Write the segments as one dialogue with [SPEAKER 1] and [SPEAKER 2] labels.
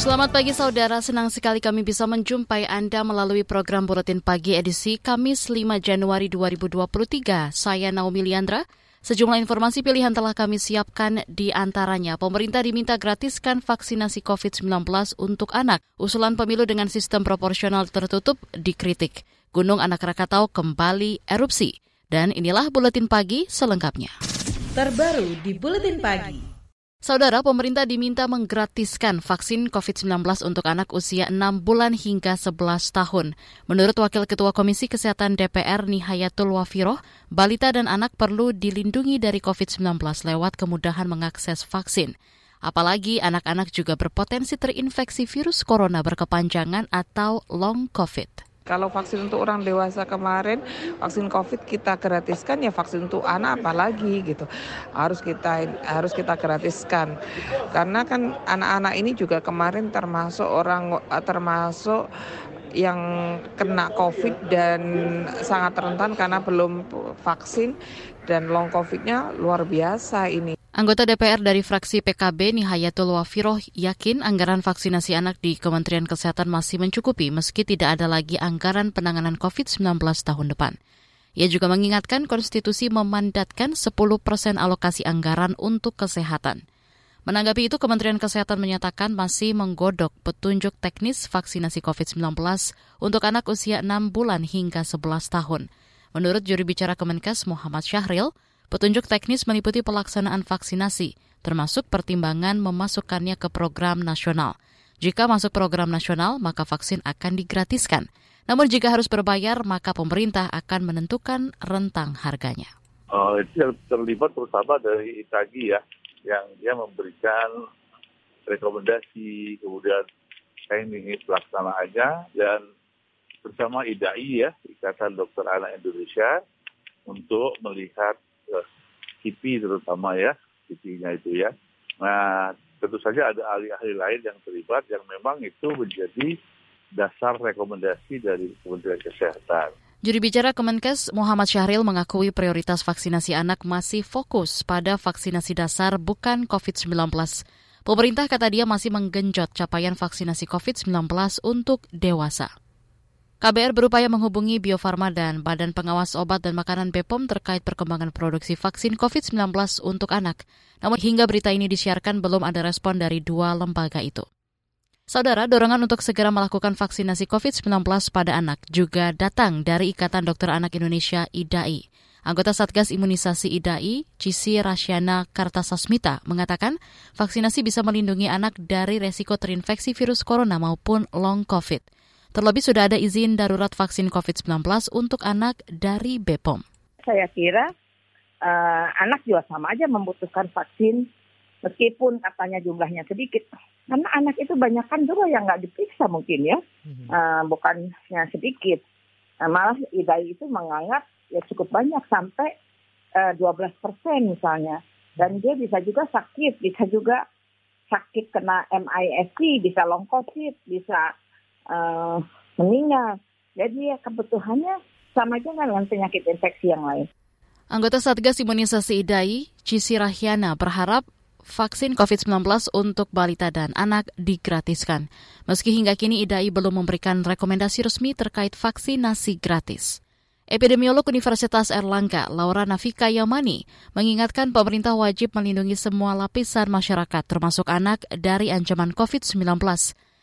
[SPEAKER 1] Selamat pagi saudara, senang sekali kami bisa menjumpai Anda melalui program Buletin Pagi edisi Kamis 5 Januari 2023. Saya Naomi Liandra. Sejumlah informasi pilihan telah kami siapkan di antaranya. Pemerintah diminta gratiskan vaksinasi COVID-19 untuk anak. Usulan pemilu dengan sistem proporsional tertutup dikritik. Gunung Anak Rakatau kembali erupsi. Dan inilah Buletin Pagi selengkapnya.
[SPEAKER 2] Terbaru di Buletin Pagi.
[SPEAKER 1] Saudara, pemerintah diminta menggratiskan vaksin COVID-19 untuk anak usia 6 bulan hingga 11 tahun. Menurut Wakil Ketua Komisi Kesehatan DPR Nihayatul Wafiroh, balita dan anak perlu dilindungi dari COVID-19 lewat kemudahan mengakses vaksin. Apalagi anak-anak juga berpotensi terinfeksi virus corona berkepanjangan atau long COVID.
[SPEAKER 3] Kalau vaksin untuk orang dewasa kemarin, vaksin COVID kita gratiskan ya vaksin untuk anak apalagi gitu. Harus kita harus kita gratiskan. Karena kan anak-anak ini juga kemarin termasuk orang termasuk yang kena COVID dan sangat rentan karena belum vaksin dan long COVID-nya luar biasa ini.
[SPEAKER 1] Anggota DPR dari fraksi PKB Nihayatul Wafiroh yakin anggaran vaksinasi anak di Kementerian Kesehatan masih mencukupi meski tidak ada lagi anggaran penanganan COVID-19 tahun depan. Ia juga mengingatkan konstitusi memandatkan 10 persen alokasi anggaran untuk kesehatan. Menanggapi itu, Kementerian Kesehatan menyatakan masih menggodok petunjuk teknis vaksinasi COVID-19 untuk anak usia 6 bulan hingga 11 tahun. Menurut juri bicara Kemenkes Muhammad Syahril, Petunjuk teknis meliputi pelaksanaan vaksinasi, termasuk pertimbangan memasukkannya ke program nasional. Jika masuk program nasional, maka vaksin akan digratiskan. Namun jika harus berbayar, maka pemerintah akan menentukan rentang harganya.
[SPEAKER 4] Uh, itu yang terlibat terutama dari Itagi ya, yang dia memberikan rekomendasi, kemudian teknis pelaksanaannya, dan bersama IDAI ya, Ikatan Dokter Anak Indonesia, untuk melihat KIPI terutama ya, KIPI-nya itu ya. Nah, tentu saja ada ahli-ahli lain yang terlibat yang memang itu menjadi dasar rekomendasi dari Kementerian Kesehatan.
[SPEAKER 1] Juri bicara Kemenkes Muhammad Syahril mengakui prioritas vaksinasi anak masih fokus pada vaksinasi dasar bukan COVID-19. Pemerintah kata dia masih menggenjot capaian vaksinasi COVID-19 untuk dewasa. KBR berupaya menghubungi Bio Farma dan Badan Pengawas Obat dan Makanan BPOM terkait perkembangan produksi vaksin COVID-19 untuk anak. Namun hingga berita ini disiarkan belum ada respon dari dua lembaga itu. Saudara, dorongan untuk segera melakukan vaksinasi COVID-19 pada anak juga datang dari Ikatan Dokter Anak Indonesia IDAI. Anggota Satgas Imunisasi IDAI, Cisi Rasyana Kartasasmita, mengatakan vaksinasi bisa melindungi anak dari resiko terinfeksi virus corona maupun long COVID. Terlebih sudah ada izin darurat vaksin COVID-19 untuk anak dari BPOM.
[SPEAKER 5] Saya kira uh, anak juga sama aja membutuhkan vaksin meskipun katanya jumlahnya sedikit. Karena anak itu banyak kan juga yang nggak diperiksa mungkin ya, uh, bukannya sedikit. Nah, malah IDAI itu menganggap ya cukup banyak sampai uh, 12 persen misalnya. Dan dia bisa juga sakit, bisa juga sakit kena MISC, bisa long COVID, bisa uh, meninggal. Jadi ya kebutuhannya sama juga dengan penyakit infeksi yang lain.
[SPEAKER 1] Anggota Satgas Imunisasi IDAI, Cisi Rahyana, berharap vaksin COVID-19 untuk balita dan anak digratiskan. Meski hingga kini IDAI belum memberikan rekomendasi resmi terkait vaksinasi gratis. Epidemiolog Universitas Erlangga, Laura Nafika Yamani, mengingatkan pemerintah wajib melindungi semua lapisan masyarakat, termasuk anak, dari ancaman COVID-19.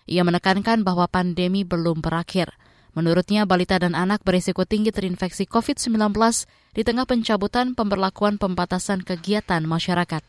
[SPEAKER 1] Ia menekankan bahwa pandemi belum berakhir. Menurutnya, balita dan anak berisiko tinggi terinfeksi COVID-19 di tengah pencabutan pemberlakuan pembatasan kegiatan masyarakat.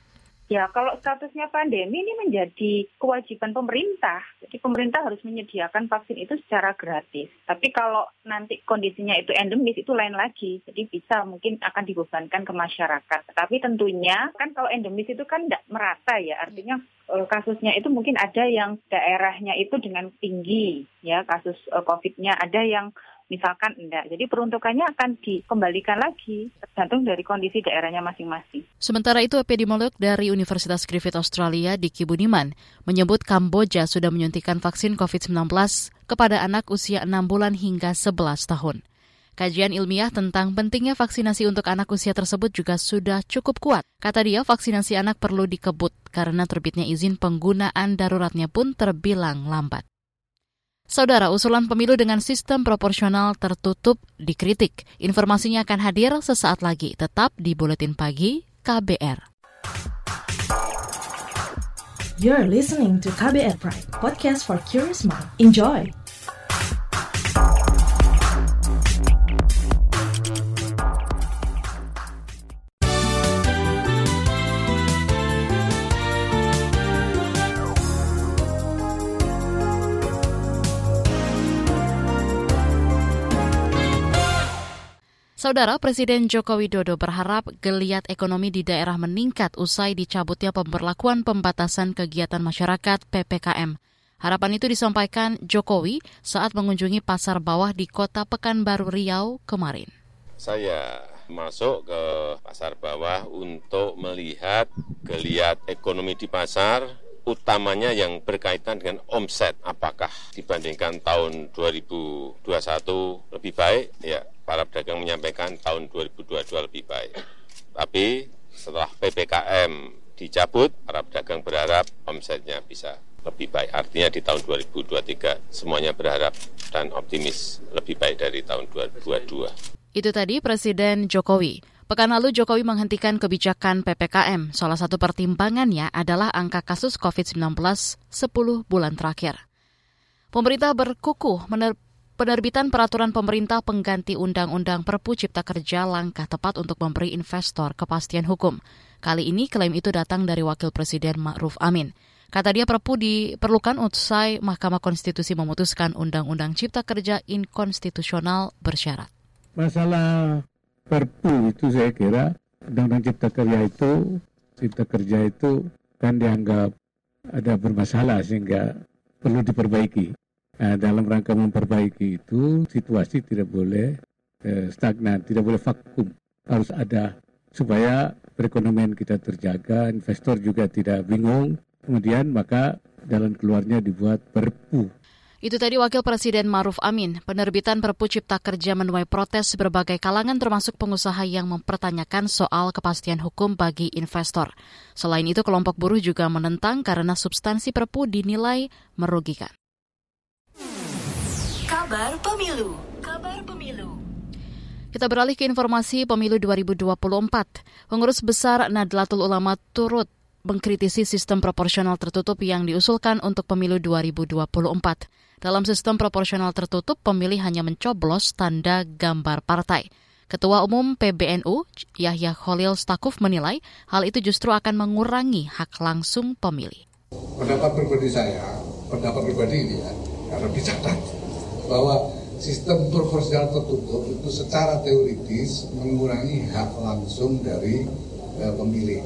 [SPEAKER 5] Ya, kalau statusnya pandemi ini menjadi kewajiban pemerintah. Jadi pemerintah harus menyediakan vaksin itu secara gratis. Tapi kalau nanti kondisinya itu endemis itu lain lagi. Jadi bisa mungkin akan dibebankan ke masyarakat. Tapi tentunya kan kalau endemis itu kan tidak merata ya. Artinya eh, kasusnya itu mungkin ada yang daerahnya itu dengan tinggi ya kasus eh, COVID-nya. Ada yang misalkan enggak. Jadi peruntukannya akan dikembalikan lagi tergantung dari kondisi daerahnya masing-masing.
[SPEAKER 1] Sementara itu epidemiolog dari Universitas Griffith Australia Diki Budiman menyebut Kamboja sudah menyuntikkan vaksin COVID-19 kepada anak usia 6 bulan hingga 11 tahun. Kajian ilmiah tentang pentingnya vaksinasi untuk anak usia tersebut juga sudah cukup kuat. Kata dia, vaksinasi anak perlu dikebut karena terbitnya izin penggunaan daruratnya pun terbilang lambat. Saudara, usulan pemilu dengan sistem proporsional tertutup dikritik. Informasinya akan hadir sesaat lagi, tetap di Buletin Pagi KBR.
[SPEAKER 2] You're listening to KBR Pride, podcast for curious mind. Enjoy!
[SPEAKER 1] Saudara Presiden Joko Widodo berharap geliat ekonomi di daerah meningkat usai dicabutnya pemberlakuan pembatasan kegiatan masyarakat PPKM. Harapan itu disampaikan Jokowi saat mengunjungi pasar bawah di kota Pekanbaru Riau kemarin.
[SPEAKER 6] Saya masuk ke pasar bawah untuk melihat geliat ekonomi di pasar, utamanya yang berkaitan dengan omset. Apakah dibandingkan tahun 2021 lebih baik? Ya, para pedagang menyampaikan tahun 2022 lebih baik. Tapi setelah PPKM dicabut, para pedagang berharap omsetnya bisa lebih baik. Artinya di tahun 2023 semuanya berharap dan optimis lebih baik dari tahun 2022.
[SPEAKER 1] Itu tadi Presiden Jokowi. Pekan lalu Jokowi menghentikan kebijakan PPKM. Salah satu pertimbangannya adalah angka kasus COVID-19 10 bulan terakhir. Pemerintah berkukuh Penerbitan peraturan pemerintah pengganti Undang-Undang Perpu Cipta Kerja langkah tepat untuk memberi investor kepastian hukum. Kali ini klaim itu datang dari Wakil Presiden Ma'ruf Amin. Kata dia Perpu diperlukan usai Mahkamah Konstitusi memutuskan Undang-Undang Cipta Kerja inkonstitusional bersyarat.
[SPEAKER 7] Masalah Perpu itu saya kira Undang-Undang Cipta Kerja itu Cipta Kerja itu kan dianggap ada bermasalah sehingga perlu diperbaiki. Nah, dalam rangka memperbaiki itu situasi tidak boleh eh, stagnan, tidak boleh vakum, harus ada supaya perekonomian kita terjaga, investor juga tidak bingung, kemudian maka jalan keluarnya dibuat perpu.
[SPEAKER 1] Itu tadi Wakil Presiden Maruf Amin. Penerbitan Perpu Cipta Kerja menuai protes berbagai kalangan termasuk pengusaha yang mempertanyakan soal kepastian hukum bagi investor. Selain itu, kelompok buruh juga menentang karena substansi Perpu dinilai merugikan.
[SPEAKER 2] Kabar Pemilu. Kabar Pemilu.
[SPEAKER 1] Kita beralih ke informasi pemilu 2024. Pengurus besar Nadlatul Ulama turut mengkritisi sistem proporsional tertutup yang diusulkan untuk pemilu 2024. Dalam sistem proporsional tertutup, pemilih hanya mencoblos tanda gambar partai. Ketua Umum PBNU, Yahya Khalil Stakuf menilai hal itu justru akan mengurangi hak langsung pemilih.
[SPEAKER 8] Pendapat pribadi saya, pendapat pribadi ini ya, karena dicatat bahwa sistem proporsional tertutup itu secara teoritis mengurangi hak langsung dari uh, pemilih.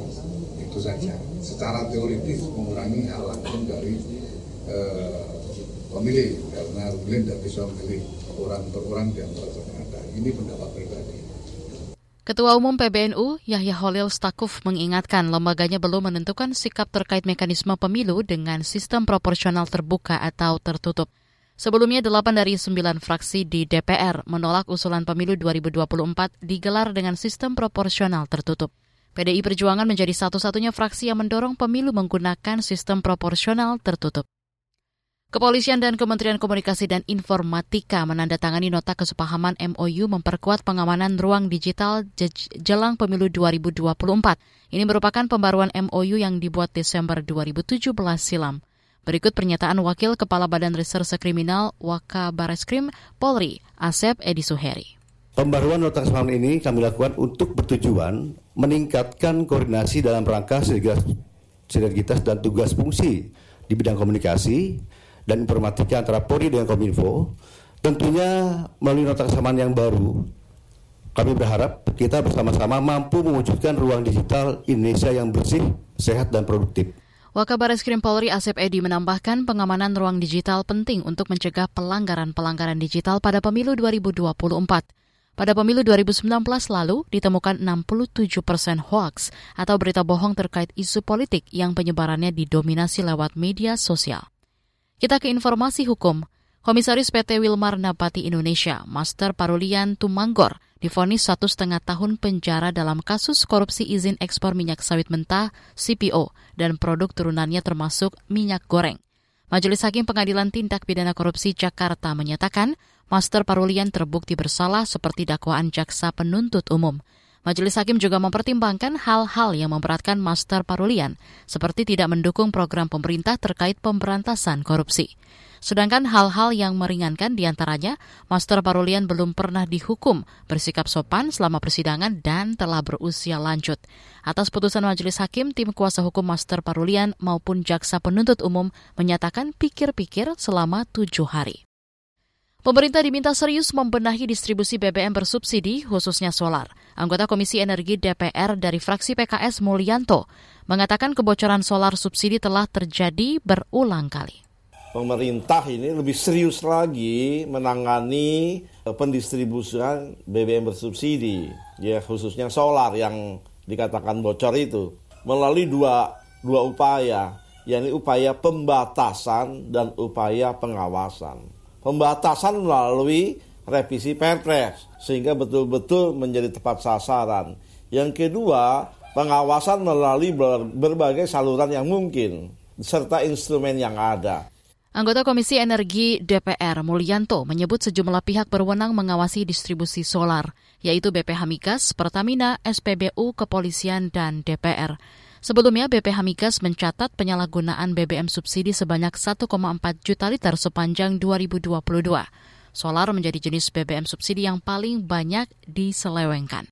[SPEAKER 8] Itu saja. Secara teoritis mengurangi hak langsung dari uh, pemilih. Karena pemilih tidak bisa memilih orang per orang di antara ini pendapat pribadi.
[SPEAKER 1] Ketua Umum PBNU Yahya Holil Stakuf mengingatkan lembaganya belum menentukan sikap terkait mekanisme pemilu dengan sistem proporsional terbuka atau tertutup. Sebelumnya, delapan dari sembilan fraksi di DPR menolak usulan pemilu 2024 digelar dengan sistem proporsional tertutup. PDI Perjuangan menjadi satu-satunya fraksi yang mendorong pemilu menggunakan sistem proporsional tertutup. Kepolisian dan Kementerian Komunikasi dan Informatika menandatangani nota kesepahaman MOU memperkuat pengamanan ruang digital jelang pemilu 2024. Ini merupakan pembaruan MOU yang dibuat Desember 2017 silam. Berikut pernyataan Wakil Kepala Badan Reserse Kriminal Waka Bareskrim Polri, Asep Edi Suheri.
[SPEAKER 9] Pembaruan nota kesepahaman ini kami lakukan untuk bertujuan meningkatkan koordinasi dalam rangka sinergitas dan tugas fungsi di bidang komunikasi dan informatika antara Polri dengan Kominfo. Tentunya melalui nota kesamaan yang baru, kami berharap kita bersama-sama mampu mewujudkan ruang digital Indonesia yang bersih, sehat, dan produktif.
[SPEAKER 1] Wakabaris Krim Polri Asep Edi menambahkan pengamanan ruang digital penting untuk mencegah pelanggaran-pelanggaran digital pada pemilu 2024. Pada pemilu 2019 lalu ditemukan 67 persen hoax atau berita bohong terkait isu politik yang penyebarannya didominasi lewat media sosial. Kita ke informasi hukum. Komisaris PT Wilmar Nabati Indonesia, Master Parulian Tumanggor, difonis satu setengah tahun penjara dalam kasus korupsi izin ekspor minyak sawit mentah CPO dan produk turunannya termasuk minyak goreng. Majelis Hakim Pengadilan Tindak Pidana Korupsi Jakarta menyatakan Master Parulian terbukti bersalah seperti dakwaan jaksa penuntut umum. Majelis Hakim juga mempertimbangkan hal-hal yang memberatkan Master Parulian, seperti tidak mendukung program pemerintah terkait pemberantasan korupsi. Sedangkan hal-hal yang meringankan di antaranya, Master Parulian belum pernah dihukum, bersikap sopan selama persidangan dan telah berusia lanjut. Atas putusan Majelis Hakim, tim kuasa hukum Master Parulian maupun jaksa penuntut umum menyatakan pikir-pikir selama tujuh hari. Pemerintah diminta serius membenahi distribusi BBM bersubsidi, khususnya solar. Anggota Komisi Energi DPR dari fraksi PKS Mulyanto mengatakan kebocoran solar subsidi telah terjadi berulang kali
[SPEAKER 10] pemerintah ini lebih serius lagi menangani eh, pendistribusian BBM bersubsidi, ya khususnya solar yang dikatakan bocor itu melalui dua dua upaya, yakni upaya pembatasan dan upaya pengawasan. Pembatasan melalui revisi Perpres sehingga betul-betul menjadi tepat sasaran. Yang kedua, pengawasan melalui berbagai saluran yang mungkin serta instrumen yang ada.
[SPEAKER 1] Anggota Komisi Energi DPR Mulyanto menyebut sejumlah pihak berwenang mengawasi distribusi solar, yaitu BPH Migas, Pertamina, SPBU, Kepolisian, dan DPR. Sebelumnya, BPH Migas mencatat penyalahgunaan BBM subsidi sebanyak 1,4 juta liter sepanjang 2022. Solar menjadi jenis BBM subsidi yang paling banyak diselewengkan.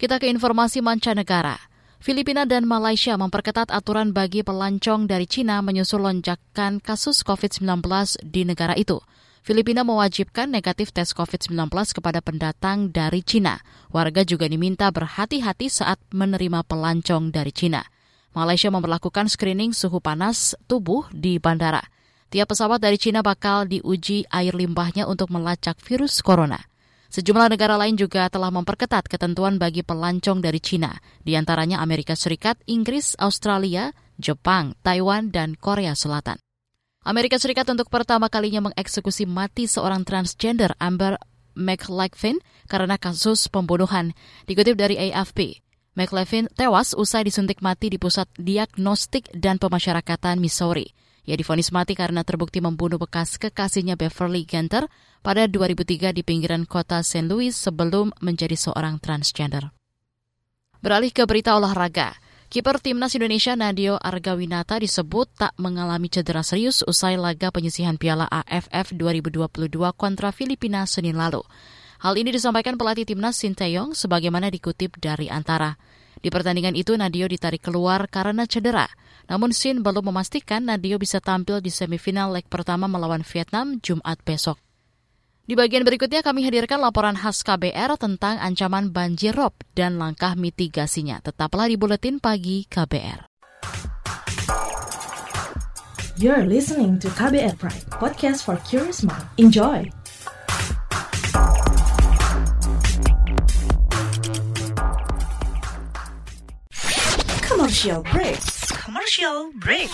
[SPEAKER 1] Kita ke informasi mancanegara. Filipina dan Malaysia memperketat aturan bagi pelancong dari Cina menyusul lonjakan kasus COVID-19 di negara itu. Filipina mewajibkan negatif tes COVID-19 kepada pendatang dari Cina. Warga juga diminta berhati-hati saat menerima pelancong dari Cina. Malaysia memperlakukan screening suhu panas tubuh di bandara. Tiap pesawat dari Cina bakal diuji air limbahnya untuk melacak virus corona. Sejumlah negara lain juga telah memperketat ketentuan bagi pelancong dari Cina, di antaranya Amerika Serikat, Inggris, Australia, Jepang, Taiwan, dan Korea Selatan. Amerika Serikat untuk pertama kalinya mengeksekusi mati seorang transgender Amber McLaughlin karena kasus pembunuhan. Dikutip dari AFP, McLaughlin tewas usai disuntik mati di Pusat Diagnostik dan Pemasyarakatan Missouri. Ia difonis mati karena terbukti membunuh bekas kekasihnya Beverly Genter pada 2003 di pinggiran kota St. Louis sebelum menjadi seorang transgender. Beralih ke berita olahraga. Kiper timnas Indonesia Nadio Argawinata disebut tak mengalami cedera serius usai laga penyisihan Piala AFF 2022 kontra Filipina Senin lalu. Hal ini disampaikan pelatih timnas Sinteyong sebagaimana dikutip dari Antara. Di pertandingan itu Nadio ditarik keluar karena cedera. Namun Sin belum memastikan Nadio bisa tampil di semifinal leg pertama melawan Vietnam Jumat besok. Di bagian berikutnya kami hadirkan laporan khas KBR tentang ancaman banjir rob dan langkah mitigasinya. Tetaplah di Buletin Pagi KBR.
[SPEAKER 2] You're listening to KBR Pride, podcast for curious mind. Enjoy! Commercial break commercial break.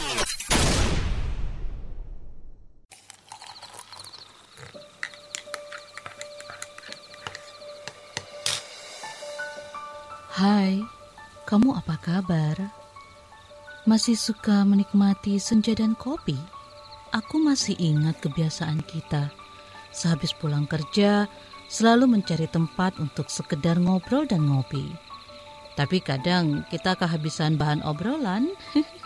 [SPEAKER 11] Hai, kamu apa kabar? Masih suka menikmati senja dan kopi? Aku masih ingat kebiasaan kita. Sehabis pulang kerja, selalu mencari tempat untuk sekedar ngobrol dan ngopi. Tapi kadang kita kehabisan bahan obrolan.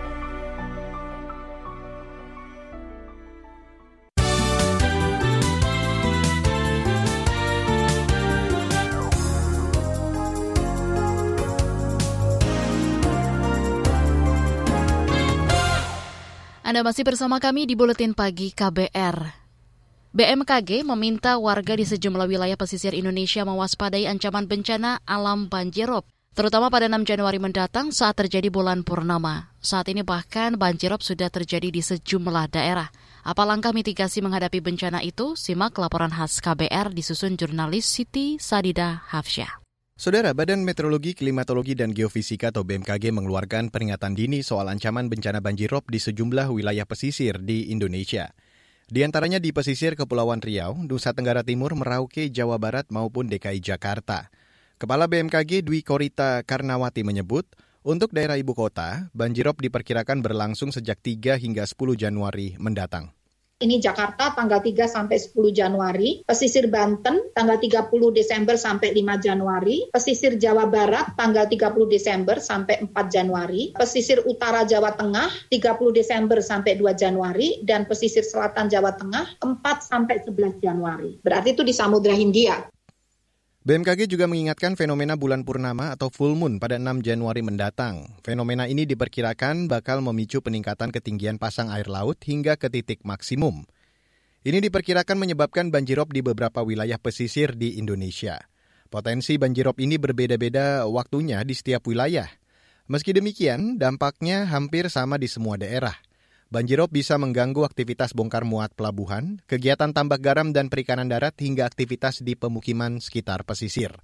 [SPEAKER 1] Anda masih bersama kami di Buletin Pagi KBR. BMKG meminta warga di sejumlah wilayah pesisir Indonesia mewaspadai ancaman bencana alam banjirop, terutama pada 6 Januari mendatang saat terjadi bulan purnama. Saat ini bahkan banjirop sudah terjadi di sejumlah daerah. Apa langkah mitigasi menghadapi bencana itu? Simak laporan khas KBR disusun jurnalis Siti Sadida Hafsyah.
[SPEAKER 12] Saudara, Badan Meteorologi, Klimatologi, dan Geofisika atau BMKG mengeluarkan peringatan dini soal ancaman bencana banjirop di sejumlah wilayah pesisir di Indonesia. Di antaranya di pesisir Kepulauan Riau, Nusa Tenggara Timur, Merauke, Jawa Barat maupun DKI Jakarta. Kepala BMKG Dwi Korita Karnawati menyebut, untuk daerah ibu kota, banjirop diperkirakan berlangsung sejak 3 hingga 10 Januari mendatang.
[SPEAKER 13] Ini Jakarta tanggal 3 sampai 10 Januari, pesisir Banten tanggal 30 Desember sampai 5 Januari, pesisir Jawa Barat tanggal 30 Desember sampai 4 Januari, pesisir utara Jawa Tengah 30 Desember sampai 2 Januari dan pesisir selatan Jawa Tengah 4 sampai 11 Januari. Berarti itu di Samudra Hindia.
[SPEAKER 12] BMKG juga mengingatkan fenomena bulan purnama atau full moon pada 6 Januari mendatang. Fenomena ini diperkirakan bakal memicu peningkatan ketinggian pasang air laut hingga ke titik maksimum. Ini diperkirakan menyebabkan banjirop di beberapa wilayah pesisir di Indonesia. Potensi banjirop ini berbeda-beda waktunya di setiap wilayah. Meski demikian, dampaknya hampir sama di semua daerah. Banjirop bisa mengganggu aktivitas bongkar muat pelabuhan, kegiatan tambak garam dan perikanan darat hingga aktivitas di pemukiman sekitar pesisir.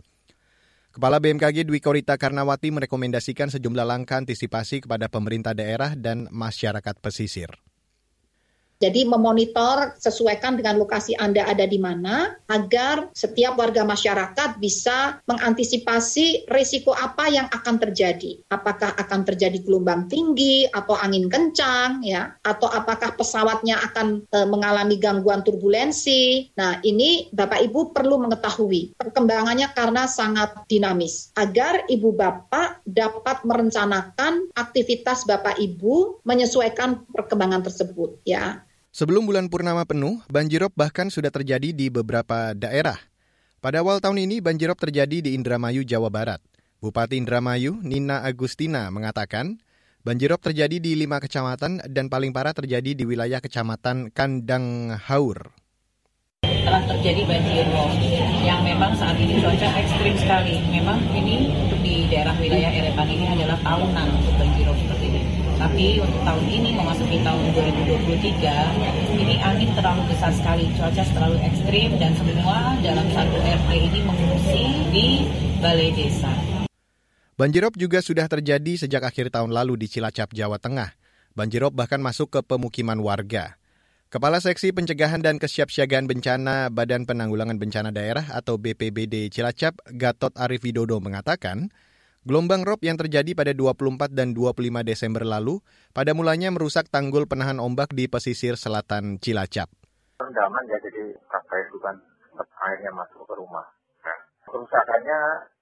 [SPEAKER 12] Kepala BMKG Dwi Korita Karnawati merekomendasikan sejumlah langkah antisipasi kepada pemerintah daerah dan masyarakat pesisir.
[SPEAKER 13] Jadi memonitor sesuaikan dengan lokasi Anda ada di mana agar setiap warga masyarakat bisa mengantisipasi risiko apa yang akan terjadi. Apakah akan terjadi gelombang tinggi atau angin kencang ya atau apakah pesawatnya akan e, mengalami gangguan turbulensi. Nah, ini Bapak Ibu perlu mengetahui perkembangannya karena sangat dinamis agar Ibu Bapak dapat merencanakan aktivitas Bapak Ibu menyesuaikan perkembangan tersebut ya.
[SPEAKER 12] Sebelum bulan purnama penuh, banjirop bahkan sudah terjadi di beberapa daerah. Pada awal tahun ini, banjirop terjadi di Indramayu, Jawa Barat. Bupati Indramayu, Nina Agustina, mengatakan banjirop terjadi di lima kecamatan dan paling parah terjadi di wilayah kecamatan Kandang Haur.
[SPEAKER 14] Telah terjadi banjirop yang memang saat ini cuaca ekstrim sekali. Memang ini di daerah wilayah Erepan ini adalah tahunan untuk banjirop. Tapi untuk tahun ini memasuki tahun 2023, ini angin terlalu besar sekali, cuaca terlalu ekstrim dan semua dalam satu RT ini mengungsi di balai desa.
[SPEAKER 12] Banjirop juga sudah terjadi sejak akhir tahun lalu di Cilacap, Jawa Tengah. Banjirop bahkan masuk ke pemukiman warga. Kepala Seksi Pencegahan dan Kesiapsiagaan Bencana Badan Penanggulangan Bencana Daerah atau BPBD Cilacap, Gatot Arif Widodo mengatakan, Gelombang rob yang terjadi pada 24 dan 25 Desember lalu pada mulanya merusak tanggul penahan ombak di pesisir selatan Cilacap.
[SPEAKER 15] Rendaman ya jadi sampai bukan airnya masuk ke rumah. Nah, kerusakannya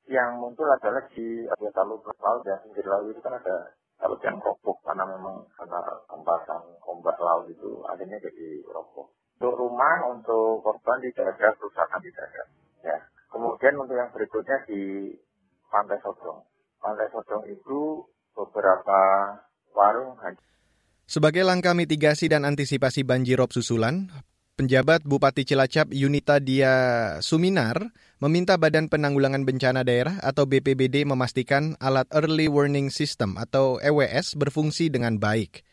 [SPEAKER 15] yang muncul adalah di anggota laut dan pinggir laut itu kan ada laut yang roboh karena memang karena kempasan ombak laut itu akhirnya jadi roboh. Untuk rumah, untuk korban tidak ada kerusakan tidak ada. Ya. Kemudian untuk yang berikutnya di Pantai Sodong. Pantai Sodong itu beberapa warung
[SPEAKER 12] Sebagai langkah mitigasi dan antisipasi banjirop susulan, Penjabat Bupati Cilacap Yunita Dia Suminar meminta Badan Penanggulangan Bencana Daerah atau BPBD memastikan alat Early Warning System atau EWS berfungsi dengan baik.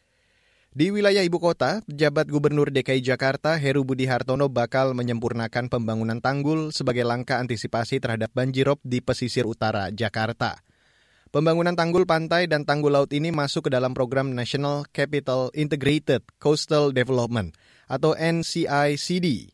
[SPEAKER 12] Di wilayah ibu kota, pejabat Gubernur DKI Jakarta Heru Budi Hartono bakal menyempurnakan pembangunan tanggul sebagai langkah antisipasi terhadap banjirop di pesisir utara Jakarta. Pembangunan tanggul pantai dan tanggul laut ini masuk ke dalam program National Capital Integrated Coastal Development atau NCICD.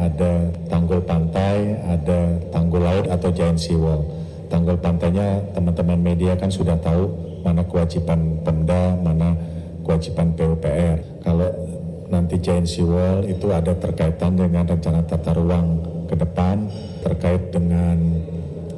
[SPEAKER 16] Ada tanggul pantai, ada tanggul laut atau giant seawall. Tanggul pantainya teman-teman media kan sudah tahu mana kewajiban Pemda, mana kewajiban PUPR. Kalau nanti giant wall itu ada terkaitan dengan rencana tata ruang ke depan terkait dengan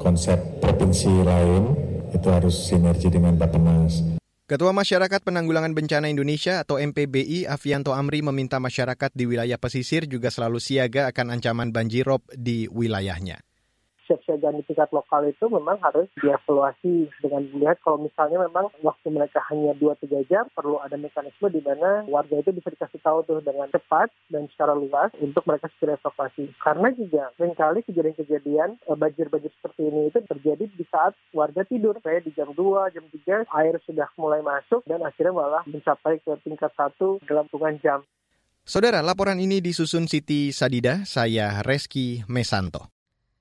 [SPEAKER 16] konsep provinsi lain itu harus sinergi dengan Bappenas.
[SPEAKER 12] Ketua Masyarakat Penanggulangan Bencana Indonesia atau MPBI Avianto Amri meminta masyarakat di wilayah pesisir juga selalu siaga akan ancaman banjirop di wilayahnya
[SPEAKER 17] kesiapsiagaan di tingkat lokal itu memang harus dievaluasi dengan melihat kalau misalnya memang waktu mereka hanya 2-3 jam perlu ada mekanisme di mana warga itu bisa dikasih tahu tuh dengan cepat dan secara luas untuk mereka segera evakuasi. Karena juga sering kali kejadian-kejadian eh, banjir-banjir seperti ini itu terjadi di saat warga tidur kayak di jam 2, jam 3 air sudah mulai masuk dan akhirnya malah mencapai ke tingkat satu dalam hitungan jam.
[SPEAKER 12] Saudara, laporan ini disusun Siti Sadida, saya Reski Mesanto.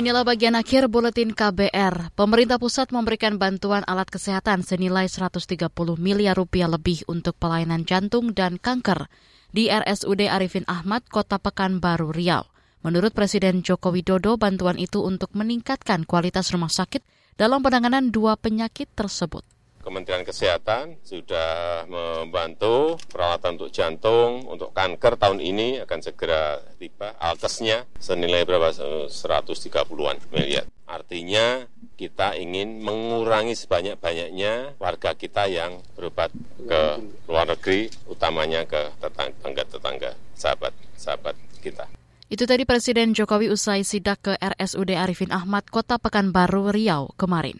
[SPEAKER 1] Inilah bagian akhir buletin KBR. Pemerintah pusat memberikan bantuan alat kesehatan senilai 130 miliar rupiah lebih untuk pelayanan jantung dan kanker di RSUD Arifin Ahmad, Kota Pekanbaru, Riau. Menurut Presiden Joko Widodo, bantuan itu untuk meningkatkan kualitas rumah sakit dalam penanganan dua penyakit tersebut.
[SPEAKER 6] Kementerian Kesehatan sudah membantu peralatan untuk jantung, untuk kanker tahun ini akan segera tiba. Alkesnya senilai berapa? 130-an miliar. Artinya kita ingin mengurangi sebanyak-banyaknya warga kita yang berobat ke luar negeri, utamanya ke tetangga-tetangga, sahabat-sahabat kita.
[SPEAKER 1] Itu tadi Presiden Jokowi usai sidak ke RSUD Arifin Ahmad, Kota Pekanbaru, Riau kemarin.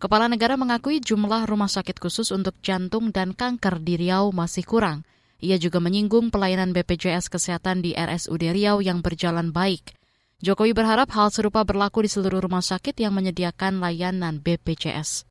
[SPEAKER 1] Kepala negara mengakui jumlah rumah sakit khusus untuk jantung dan kanker di Riau masih kurang. Ia juga menyinggung pelayanan BPJS Kesehatan di RSUD Riau yang berjalan baik. Jokowi berharap hal serupa berlaku di seluruh rumah sakit yang menyediakan layanan BPJS.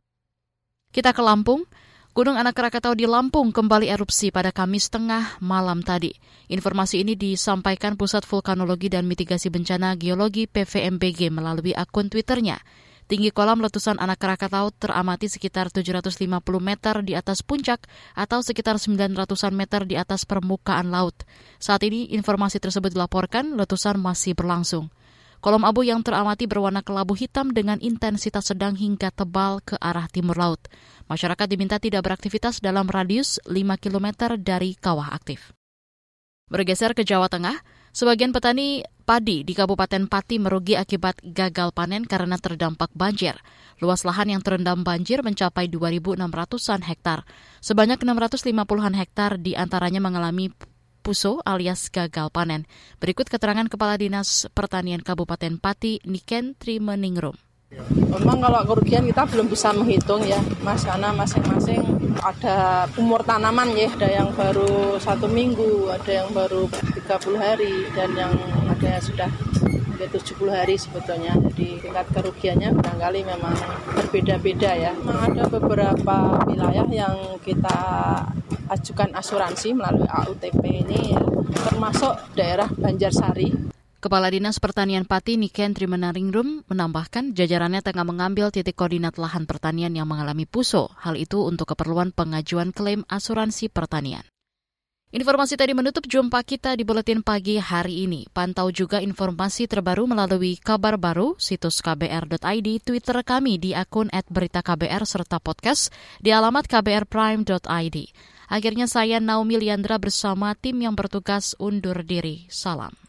[SPEAKER 1] Kita ke Lampung. Gunung Anak Krakatau di Lampung kembali erupsi pada Kamis tengah malam tadi. Informasi ini disampaikan Pusat Vulkanologi dan Mitigasi Bencana Geologi PVMBG melalui akun Twitternya. Tinggi kolam letusan anak Krakatau teramati sekitar 750 meter di atas puncak atau sekitar 900-an meter di atas permukaan laut. Saat ini informasi tersebut dilaporkan letusan masih berlangsung. Kolom abu yang teramati berwarna kelabu hitam dengan intensitas sedang hingga tebal ke arah timur laut. Masyarakat diminta tidak beraktivitas dalam radius 5 km dari kawah aktif. Bergeser ke Jawa Tengah, Sebagian petani padi di Kabupaten Pati merugi akibat gagal panen karena terdampak banjir. Luas lahan yang terendam banjir mencapai 2.600-an hektar. Sebanyak 650-an hektar di antaranya mengalami puso alias gagal panen. Berikut keterangan Kepala Dinas Pertanian Kabupaten Pati, Niken Trimeningrum.
[SPEAKER 18] Memang kalau kerugian kita belum bisa menghitung ya, Mas, karena masing-masing ada umur tanaman ya, ada yang baru satu minggu, ada yang baru 30 hari, dan yang ada yang sudah 70 hari sebetulnya. Jadi tingkat kerugiannya barangkali memang berbeda-beda ya. Memang ada beberapa wilayah yang kita ajukan asuransi melalui AUTP ini ya, termasuk daerah Banjarsari
[SPEAKER 1] Kepala Dinas Pertanian Pati Niken Trimenaringrum menambahkan jajarannya tengah mengambil titik koordinat lahan pertanian yang mengalami puso. Hal itu untuk keperluan pengajuan klaim asuransi pertanian. Informasi tadi menutup jumpa kita di Buletin Pagi hari ini. Pantau juga informasi terbaru melalui kabar baru, situs kbr.id, Twitter kami di akun @beritaKBR serta podcast di alamat kbrprime.id. Akhirnya saya Naomi Liandra bersama tim yang bertugas undur diri. Salam.